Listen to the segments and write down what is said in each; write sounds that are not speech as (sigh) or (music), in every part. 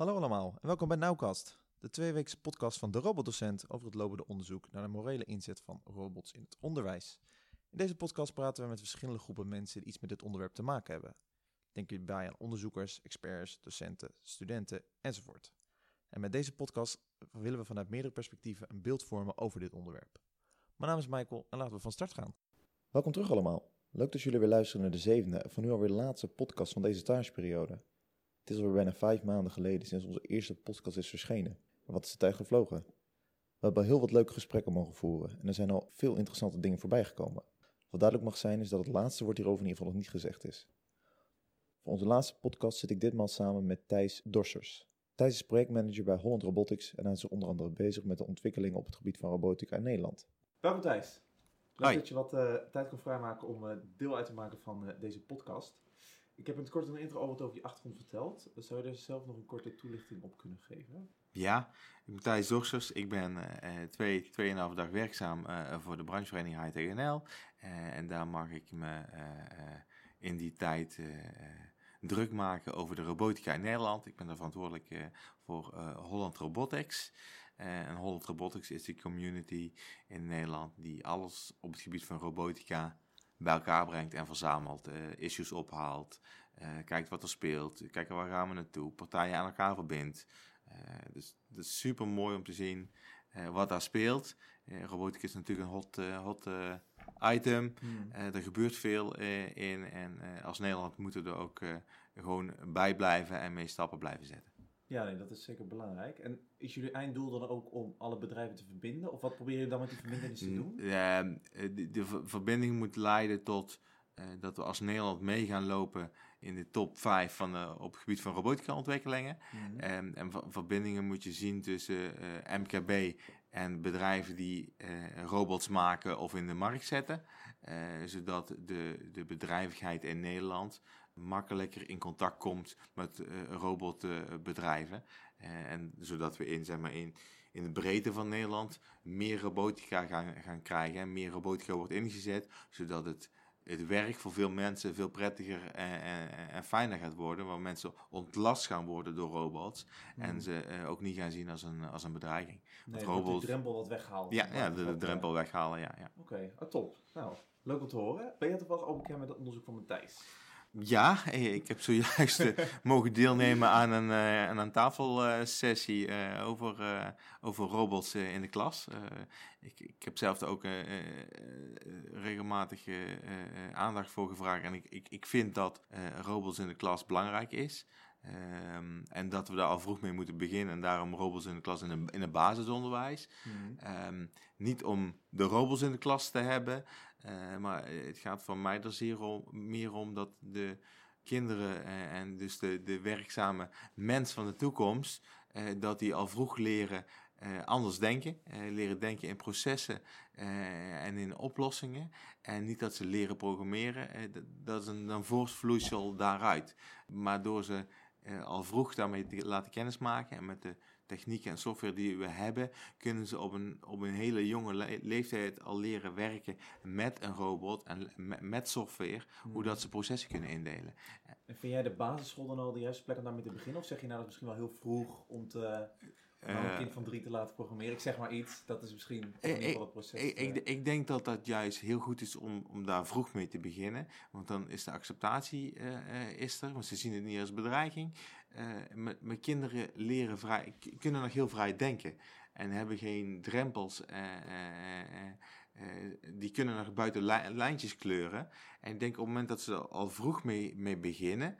Hallo allemaal en welkom bij Nauwkast, de tweeweekse podcast van de robotdocent over het lopende onderzoek naar de morele inzet van robots in het onderwijs. In deze podcast praten we met verschillende groepen mensen die iets met dit onderwerp te maken hebben. Denk hierbij aan onderzoekers, experts, docenten, studenten enzovoort. En met deze podcast willen we vanuit meerdere perspectieven een beeld vormen over dit onderwerp. Mijn naam is Michael en laten we van start gaan. Welkom terug allemaal. Leuk dat jullie weer luisteren naar de zevende en van nu alweer de laatste podcast van deze stageperiode. Het is alweer bijna vijf maanden geleden sinds onze eerste podcast is verschenen. Maar wat is de tijd gevlogen? We hebben heel wat leuke gesprekken mogen voeren en er zijn al veel interessante dingen voorbij gekomen. Wat duidelijk mag zijn is dat het laatste woord hierover in ieder geval nog niet gezegd is. Voor onze laatste podcast zit ik ditmaal samen met Thijs Dorsers. Thijs is projectmanager bij Holland Robotics en hij is onder andere bezig met de ontwikkeling op het gebied van robotica in Nederland. Welkom Thijs. Leuk dat je wat eh, tijd kon vrijmaken om eh, deel uit te maken van eh, deze podcast. Ik heb in het kort de intro al wat over je achtergrond verteld. Zou je er zelf nog een korte toelichting op kunnen geven? Ja, ik ben Thijs Dorsers. Ik ben eh, twee, tweeënhalve dag werkzaam eh, voor de branchevereniging Hightech NL. Eh, en daar mag ik me in die tijd druk maken over de robotica in Nederland. Ik ben daar verantwoordelijk voor Holland Robotics. En Holland Robotics is de community in Nederland die alles op het gebied van robotica bij elkaar brengt en verzamelt, eh, issues ophaalt, eh, kijkt wat er speelt, kijkt waar gaan we naartoe, partijen aan elkaar verbindt. Eh, dus het is super mooi om te zien wat daar speelt. Robotica is natuurlijk een hot, hot item. Eh, er gebeurt veel in en als Nederland moeten we er ook gewoon bij blijven en mee stappen blijven zetten. Ja, nee, dat is zeker belangrijk. En is jullie einddoel dan ook om alle bedrijven te verbinden? Of wat probeer je dan met die verbindenis te doen? Eh, eh, de, de ver- verbinding moet leiden tot eh, dat we als Nederland mee gaan lopen in de top 5 van, de- op het gebied van robotica ontwikkelingen. Mhm. En, en ver- verbindingen moet je zien tussen eh, MKB en bedrijven die eh, robots maken of in de markt zetten. eh, zodat de, de bedrijvigheid in Nederland makkelijker in contact komt met eh, robotbedrijven. Eh, en zodat we in, zeg maar, in, in de breedte van Nederland meer robotica gaan, gaan krijgen. En meer robotica wordt ingezet, zodat het het werk voor veel mensen veel prettiger en, en, en fijner gaat worden. Waar mensen ontlast gaan worden door robots. En ze eh, ook niet gaan zien als een, als een bedreiging. Nee, robots- dat de drempel wat weggehaald. Ja, ja de, drempel weghalen, ja. ja. Oké, ah, top. Nou, leuk om te horen. Ben jij toevallig ook bekend met het onderzoek van Matthijs? Ja, ik heb zojuist eh, (laughs) mogen deelnemen aan een, eh, aan een tafelsessie eh, over, over robots in de klas. Ik, ik heb zelf er ook regelmatig aandacht voor gevraagd. En ik, ik, ik vind dat robots in de klas belangrijk is. Ehm, en dat we daar al vroeg mee moeten beginnen. En daarom robots in de klas in, de, in het basisonderwijs. Ehm, niet om de robots in de klas te hebben, eh, maar het gaat voor mij er zeer om, meer om dat de kinderen eh, en dus de, de werkzame mens van de toekomst, eh, dat die al vroeg leren anders denken, leren denken in processen en in oplossingen. En niet dat ze leren programmeren, dat, dat is een, een voortvloeisel daaruit. Maar door ze eh, al vroeg daarmee te laten kennismaken en met de technieken en software die we hebben, kunnen ze op een, op een hele jonge le- leeftijd al leren werken met een robot en met, met software, hoe dat ze processen kunnen indelen. En vind jij de basisschool dan al de juiste plek om daarmee te beginnen? Of zeg je nou dat is misschien wel heel vroeg om te, nou, een Eh, kind van drie te laten programmeren? Ik zeg maar iets, dat is misschien Ik- ieder geval het proces. Ik, ik, eh, ik denk dat dat juist heel goed is om, om daar vroeg mee te beginnen. Want dan is de acceptatie eh, eh, is er, want ze zien het niet als bedreiging. Eh, met, met kinderen leren vrij, kunnen nog heel vrij denken. En hebben geen drempels. eh, eh, eh, eh, die kunnen nog buiten lij- lijntjes kleuren. En ik denk op het moment dat ze er al vroeg mee, mee beginnen,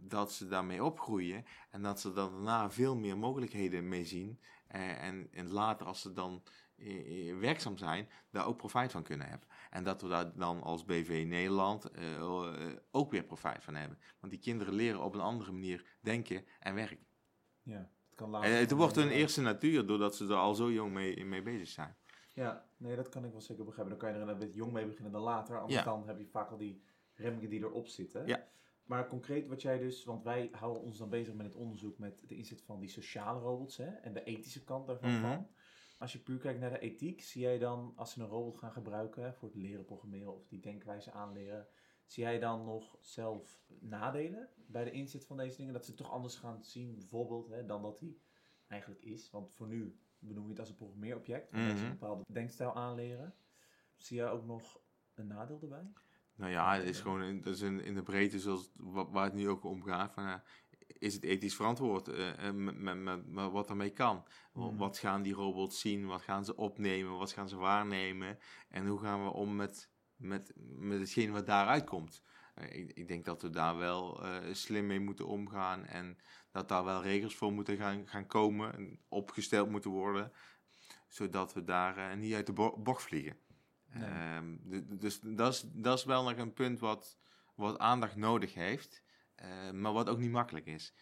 dat ze daarmee opgroeien. En dat ze daarna veel meer mogelijkheden mee zien. Eh, en, en later, als ze dan eh, eh, werkzaam zijn, daar ook profijt van kunnen hebben. En dat we daar dan als BV Nederland eh, ook weer profijt van hebben. Want die kinderen leren op een andere manier denken en werken. ja, het kan En later. het wordt hun eerste natuur doordat ze er al zo jong mee, mee bezig zijn. Ja, nee, dat kan ik wel zeker begrijpen. Dan kan je er een beetje jong mee beginnen dan later. Anders Ja. dan heb je vaak al die remmingen die erop zitten. Ja. Maar concreet wat jij dus, want wij houden ons dan bezig met het onderzoek met de inzet van die sociale robots hè, en de ethische kant daarvan. Mhm. Als je puur kijkt naar de ethiek, zie jij dan als ze een robot gaan gebruiken hè, voor het leren programmeren of die denkwijze aanleren, Zie jij dan nog zelf nadelen bij de inzet van deze dingen? Dat ze het toch anders gaan zien, bijvoorbeeld, hè, dan dat hij eigenlijk is? Want voor nu benoem je het als een programmeerobject. Mm -hmm. een bepaalde denkstijl aanleren. Zie jij ook nog een nadeel erbij? Nou ja, het is gewoon in, dat is in, in de breedte zoals waar het nu ook om gaat. Van, uh, is het ethisch verantwoord uh, met, met, met, met, wat ermee kan? Mm. Wat gaan die robots zien? Wat gaan ze opnemen? Wat gaan ze waarnemen? En hoe gaan we om met, met, met hetgeen wat daaruit komt? Uh, ik, ik, denk dat we daar wel slim mee moeten omgaan en dat daar wel regels voor moeten gaan, gaan komen en opgesteld moeten worden, zodat we daar niet uit de bocht vliegen. Um, dus dat is, wel nog een punt wat, wat aandacht nodig heeft, uh, maar wat ook niet makkelijk is.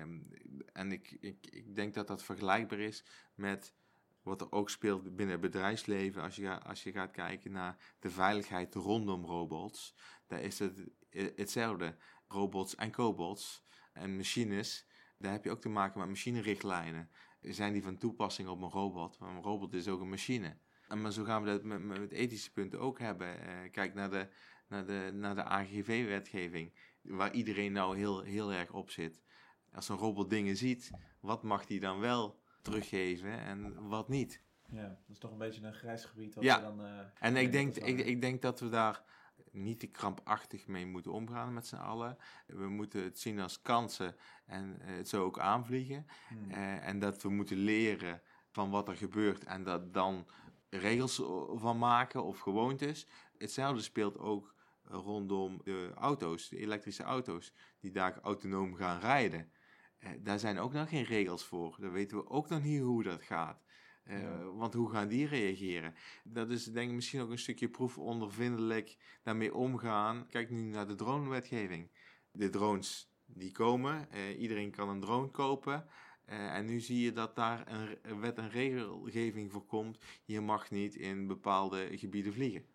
Um, en ik, ik, ik denk dat dat vergelijkbaar is met wat er ook speelt binnen het bedrijfsleven. Als je, als je gaat kijken naar de veiligheid rondom robots, daar is het hetzelfde. Robots en cobots en machines, daar heb je ook te maken met machinerichtlijnen. Zijn die van toepassing op een robot? Want een robot is ook een machine. Maar zo gaan we dat met, met ethische punten ook hebben. Uh, kijk naar de, naar de, naar de AGV-wetgeving, waar iedereen nou heel, heel erg op zit. Als een robot dingen ziet, wat mag die dan wel teruggeven en wat niet? Ja, dat is toch een beetje een grijs gebied. Wat ja, dan, uh, en ik denk, ik, ik denk dat we daar niet te krampachtig mee moeten omgaan met z'n allen. We moeten het zien als kansen en uh, het zo ook aanvliegen. Hmm. Uh, en dat we moeten leren van wat er gebeurt en dat dan regels van maken of gewoontes. Hetzelfde speelt ook rondom de auto's, de elektrische auto's, die daar autonoom gaan rijden. Eh, daar zijn ook nog geen regels voor. Daar weten we ook nog niet hoe dat gaat. Uh, ja. Want hoe gaan die reageren? Dat is denk ik misschien ook een stukje proefondervindelijk daarmee omgaan. Kijk nu naar de dronewetgeving. De drones die komen, uh, iedereen kan een drone kopen. Uh, en nu zie je dat daar een wet en regelgeving voor komt. Je mag niet in bepaalde gebieden vliegen.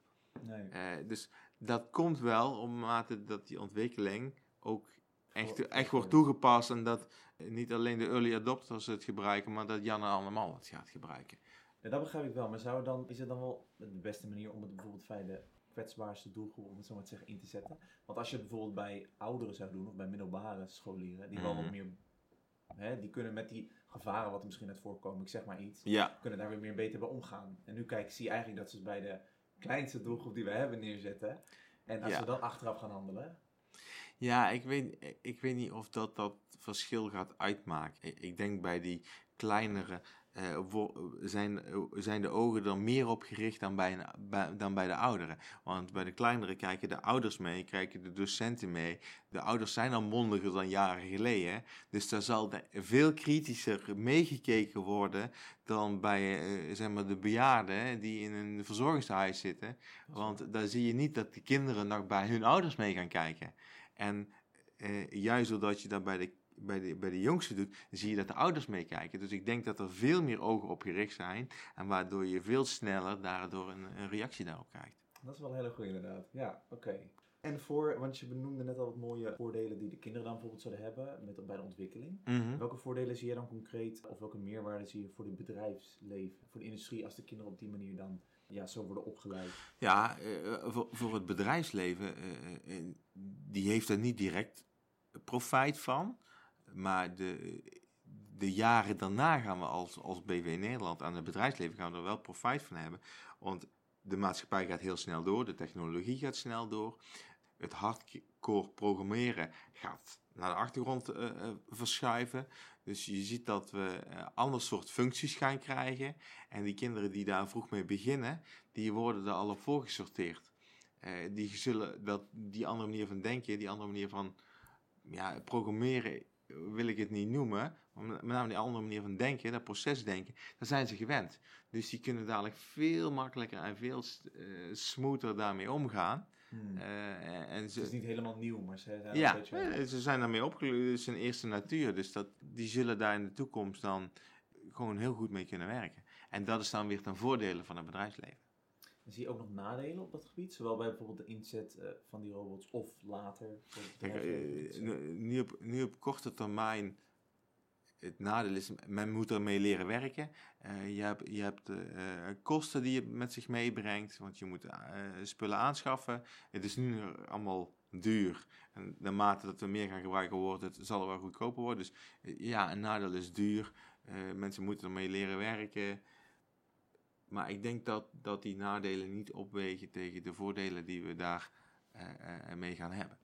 Nee. Uh, dus dat komt wel op mate dat die ontwikkeling ook echt, echt wordt toegepast. En dat niet alleen de early adopters het gebruiken, maar dat Jan en allemaal het gaat gebruiken. Ja, dat begrijp ik wel. Maar zou dan, is het dan wel de beste manier om het bijvoorbeeld bij de kwetsbaarste doelgroep, om het zo maar te zeggen, in te zetten? Want als je het bijvoorbeeld bij ouderen zou doen, of bij middelbare scholieren, die wel wat meer Hè, die kunnen met die gevaren wat er misschien net voorkomen, ik zeg maar iets, ja. kunnen daar weer meer beter bij omgaan. En nu kijk, zie je eigenlijk dat ze het bij de kleinste doelgroep die we hebben neerzetten. En als ja. we dan achteraf gaan handelen. Ja, ik weet, ik weet niet of dat dat verschil gaat uitmaken. Ik denk bij die kleinere uh, zijn, zijn de ogen er meer op gericht dan bij, een, dan bij de ouderen. Want bij de kleinere kijken de ouders mee, kijken de docenten mee. De ouders zijn al mondiger dan jaren geleden. Dus daar zal veel kritischer meegekeken worden dan bij uh, zeg maar de bejaarden die in een verzorgingshuis zitten. Want daar zie je niet dat de kinderen nog bij hun ouders mee gaan kijken. En uh, juist doordat je dat bij de bij de, bij de jongste doet, zie je dat de ouders meekijken. Dus ik denk dat er veel meer ogen op gericht zijn. En waardoor je veel sneller daardoor een, een reactie daarop krijgt. Dat is wel een hele goede inderdaad. Ja, oké. En voor, want je benoemde net al wat mooie voordelen die de kinderen dan bijvoorbeeld zouden hebben met, bij de ontwikkeling. Mm-hmm. Welke voordelen zie je dan concreet, of welke meerwaarde zie je voor het bedrijfsleven, voor de industrie, als de kinderen op die manier dan ja, zo worden opgeleid? Ja, uh, voor, voor het bedrijfsleven, uh, uh, die heeft er niet direct profijt van. Maar de, de jaren daarna gaan we als, als BV Nederland aan het bedrijfsleven gaan er wel profijt van hebben. Want de maatschappij gaat heel snel door, de technologie gaat snel door. Het hardcore programmeren gaat naar de achtergrond uh, uh, verschuiven. Dus je ziet dat we uh, ander soort functies gaan krijgen. En die kinderen die daar vroeg mee beginnen, die worden er al op voorgesorteerd. die zullen dat, die andere manier van denken, die andere manier van ja, programmeren wil ik het niet noemen, maar met name die andere manier van denken, dat procesdenken, daar zijn ze gewend. Dus die kunnen dadelijk veel makkelijker en veel uh, smoother daarmee omgaan. Hmm. Uh, en ze, het is niet helemaal nieuw, maar ze zijn ja, een beetje... ze zijn daarmee opgegroeid. Het is een eerste natuur, dus dat, die zullen daar in de toekomst dan gewoon heel goed mee kunnen werken. En dat is dan weer ten voordele van het bedrijfsleven. Zie je ook nog nadelen op dat gebied? Zowel bij bijvoorbeeld de inzet uh, van die robots of later? Kijk, uh, nu, op, nu op korte termijn het nadeel is, men moet ermee leren werken. Je hebt, je hebt kosten die je met zich meebrengt, want je moet spullen aanschaffen. Het is nu allemaal duur. En naarmate dat we meer gaan gebruiken, wordt het, zal het wel goedkoper worden. Dus ja, een nadeel is duur. mensen moeten ermee leren werken. Maar ik denk dat, dat die nadelen niet opwegen tegen de voordelen die we daar mee gaan hebben.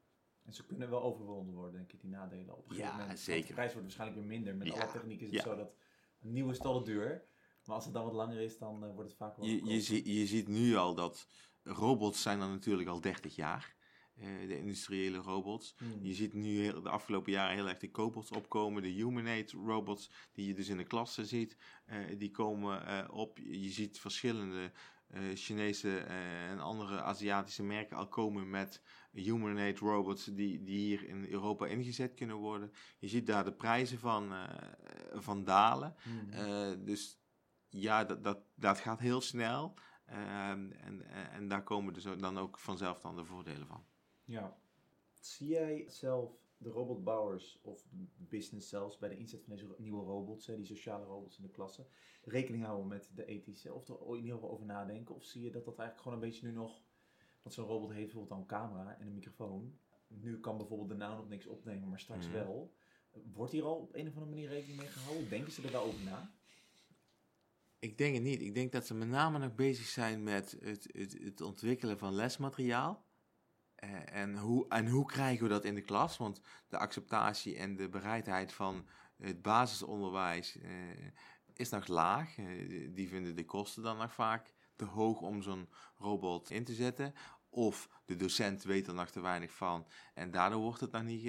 En ze kunnen wel overwonnen worden, denk ik, die nadelen. Op een ja, moment, zeker. De prijs wordt waarschijnlijk weer minder. Met alle techniek is het zo dat een nieuwe is al duur. Maar als het dan wat langer is, dan uh, wordt het vaak wel je, je, zie, je ziet nu al dat robots zijn er natuurlijk al 30 jaar. Uh, de industriële robots. Hmm. Je ziet nu heel, de afgelopen jaren heel erg de cobots opkomen. De humanoid robots, die je dus in de klassen ziet, uh, die komen op. Je ziet verschillende Chinese en andere Aziatische merken al komen met humanoid robots die, die hier in Europa ingezet kunnen worden. Je ziet daar de prijzen van, van dalen. Mm. Uh, dus ja, dat, dat, dat gaat heel snel. Uh, en, en daar komen dus dan ook vanzelf dan de voordelen van. Ja. Zie jij zelf de robotbouwers of business zelfs bij de inzet van deze nieuwe robots, die sociale robots in de klasse, rekening houden met de ethische of er in ieder geval over nadenken? Of zie je dat dat eigenlijk gewoon een beetje nu nog want zo'n robot heeft bijvoorbeeld al een camera en een microfoon. Nu kan bijvoorbeeld de naam nog niks opnemen, maar straks mhm. wel. Wordt hier al op een of andere manier rekening mee gehouden? Denken ze er wel over na? Ik denk het niet. Ik denk dat ze met name nog bezig zijn met het, het, het ontwikkelen van lesmateriaal. Eh, en, hoe, en hoe krijgen we dat in de klas? Want de acceptatie en de bereidheid van het basisonderwijs eh, is nog laag. Eh, die vinden de kosten dan nog vaak te hoog om zo'n robot in te zetten. Of de docent weet er nog te weinig van en daardoor wordt het nog niet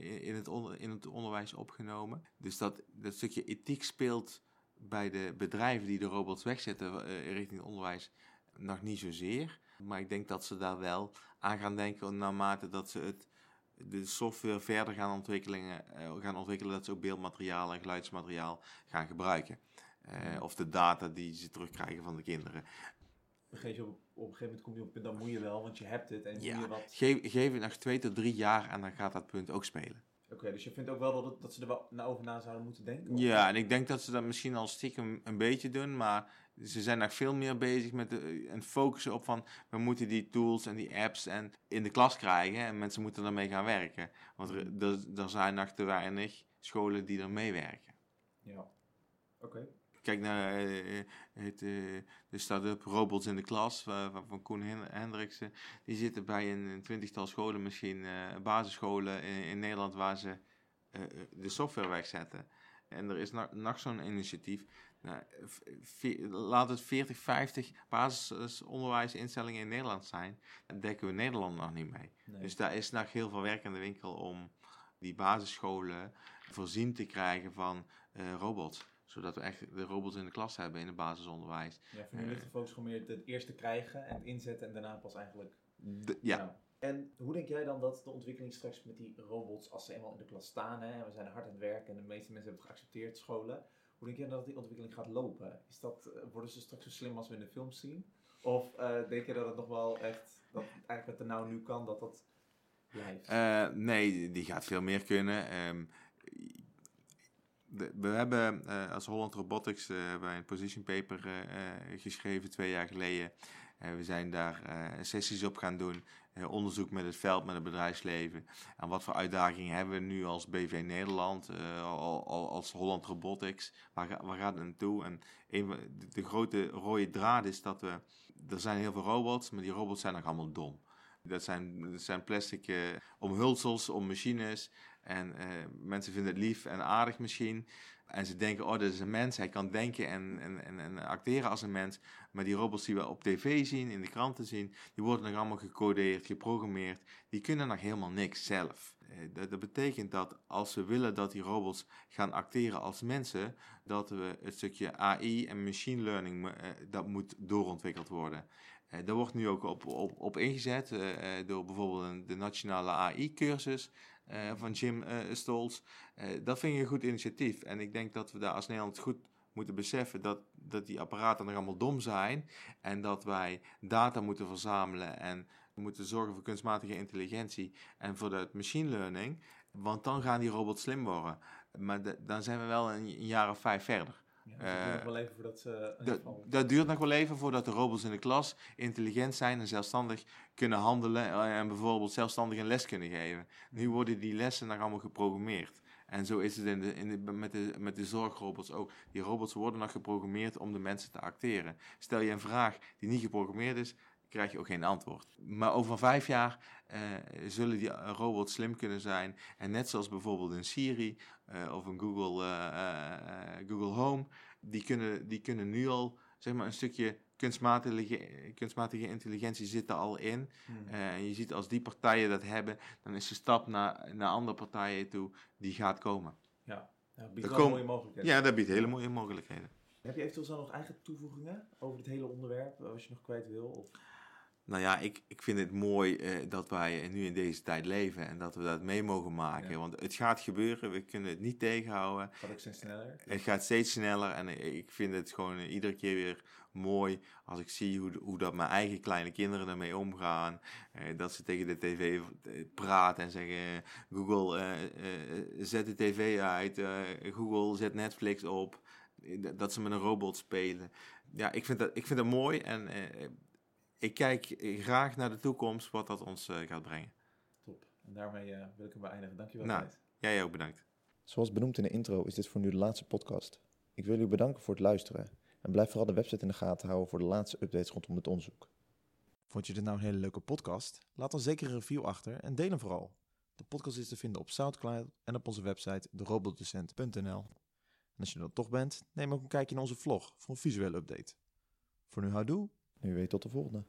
in, het onder, in het onderwijs opgenomen. Dus dat, dat stukje ethiek speelt bij de bedrijven die de robots wegzetten richting het onderwijs nog niet zozeer. Maar ik denk dat ze daar wel aan gaan denken naarmate dat ze het, de software verder gaan ontwikkelen, gaan ontwikkelen, dat ze ook beeldmateriaal en geluidsmateriaal gaan gebruiken. of de data die ze terugkrijgen van de kinderen geef je op, op een gegeven moment kom je op het punt, dan moet je wel, want je hebt het en ja. je wat... Geef, geef het nog twee tot drie jaar en dan gaat dat punt ook spelen. Oké, dus je vindt ook wel dat, dat ze er wel over na zouden moeten denken? Ja, en ik denk dat ze dat misschien al stiekem een beetje doen, maar ze zijn nog veel meer bezig met de, en focussen op van we moeten die tools en die apps en in de klas krijgen en mensen moeten ermee gaan werken. Want er, mm. er, er zijn nog te weinig scholen die er meewerken. Ja, oké kijk naar uh, het, uh, de start-up Robots in de Klas van, van Koen Hendriksen. Die zitten bij een, een twintigtal scholen, misschien basisscholen in, in, Nederland, waar ze de software wegzetten. En er is nog, nog zo'n initiatief. Nou, laat het 40, 50 basisonderwijsinstellingen in Nederland zijn. Dan dekken we Nederland nog niet mee. Dus daar is nog heel veel werk in de winkel om die basisscholen voorzien te krijgen van robots zodat we echt de robots in de klas hebben in het basisonderwijs. Ja, voor nu ligt de focus gewoon meer het eerste krijgen en het inzetten en daarna pas eigenlijk... ja. En hoe denk jij dan dat de ontwikkeling straks met die robots, als ze eenmaal in de klas staan, hè, en we zijn hard aan het werk en de meeste mensen hebben het geaccepteerd, scholen, hoe denk jij dat die ontwikkeling gaat lopen? Is dat, eh, worden ze straks zo slim als we in de films zien? Of uh, denk je dat het nog wel echt, dat eigenlijk wat er nou nu kan, dat dat blijft? Uh, nee, die gaat veel meer kunnen. Um, we hebben uh, als Holland Robotics uh, een position paper uh, geschreven twee jaar geleden. we zijn daar sessies op gaan doen, onderzoek met het veld, met het bedrijfsleven. En wat voor uitdagingen hebben we nu als BV Nederland, al, al, als Holland Robotics? Waar, waar gaat het naartoe? En de grote rode draad is dat we, er zijn heel veel robots, maar die robots zijn nog allemaal dom. Dat zijn, dat zijn plastic omhulsels om machines. En uh, mensen vinden het lief en aardig misschien. En ze denken, oh, dat is een mens. Hij kan denken en, en, en, en, acteren als een mens. Maar die robots die we op tv zien, in de kranten zien, die worden nog allemaal gecodeerd, geprogrammeerd. Die kunnen nog helemaal niks zelf. Uh, dat, dat, betekent dat als we willen dat die robots gaan acteren als mensen, dat we het stukje AI en machine learning, uh, dat moet doorontwikkeld worden. daar wordt nu ook op, op, op ingezet door bijvoorbeeld de nationale AI-cursus. Eh, van Jim uh, Stolz. Eh, dat vind ik een goed initiatief. En ik denk dat we daar als Nederland goed moeten beseffen dat, dat die apparaten nog allemaal dom zijn. En dat wij data moeten verzamelen en moeten zorgen voor kunstmatige intelligentie en voor de machine learning. Want dan gaan die robots slim worden. maar dan zijn we wel een, een jaar of vijf verder. Ja, dat duurt nog wel even voordat ze... Dat, dat duurt nog wel even voordat de robots in de klas intelligent zijn en zelfstandig kunnen handelen eh, en bijvoorbeeld zelfstandig een les kunnen geven. Nu worden die lessen nog allemaal geprogrammeerd. En zo is het in de, in de, met, de, met de zorgrobots ook. Die robots worden nog geprogrammeerd om de mensen te acteren. Stel je een vraag die niet geprogrammeerd is, krijg je ook geen antwoord. Maar over vijf jaar eh, zullen die robots slim kunnen zijn. En net zoals bijvoorbeeld een Siri eh, of een Google, eh, Google Home, die kunnen, die kunnen nu al zeg maar, een stukje kunstmatige, kunstmatige intelligentie zit er al in. Hmm. Eh, en je ziet als die partijen dat hebben, dan is de stap naar, naar andere partijen toe die gaat komen. ja, ja biedt wel komen- mooie mogelijkheden. Ja, dat biedt hele mooie mogelijkheden. Heb je eventueel zo nog eigen toevoegingen over dit hele onderwerp, als je nog kwijt wil? Of... Nou ja, ik, ik vind het mooi eh, dat wij nu in deze tijd leven en dat we dat mee mogen maken. Ja. Want het gaat gebeuren, we kunnen het niet tegenhouden. Gaat ook steeds sneller. Het gaat steeds sneller en ik vind het gewoon eh, iedere keer weer mooi als ik zie hoe, hoe dat mijn eigen kleine kinderen ermee omgaan. Eh, dat ze tegen de tv praten en zeggen: Google, zet de tv uit, Google, zet Netflix op. Dat- ze met een robot spelen. Ja, ik vind dat, ik vind dat mooi en ik kijk graag naar de toekomst, wat dat ons eh, gaat brengen. Top. En daarmee eh, wil ik hem beëindigen. Dankjewel. Nou. Gijs. Jij ook bedankt. Zoals benoemd in de intro is dit voor nu de laatste podcast. Ik wil u bedanken voor het luisteren en blijf vooral de website in de gaten houden voor de laatste updates rondom het onderzoek. Vond je dit nou een hele leuke podcast? Laat dan zeker een review achter en deel hem vooral. De podcast is te vinden op Soundcloud en op onze website derobotdocent.nl. En als je er dan toch bent, neem ook een kijkje in onze vlog voor een visuele update. Voor nu houdoe! Nu weet tot de volgende.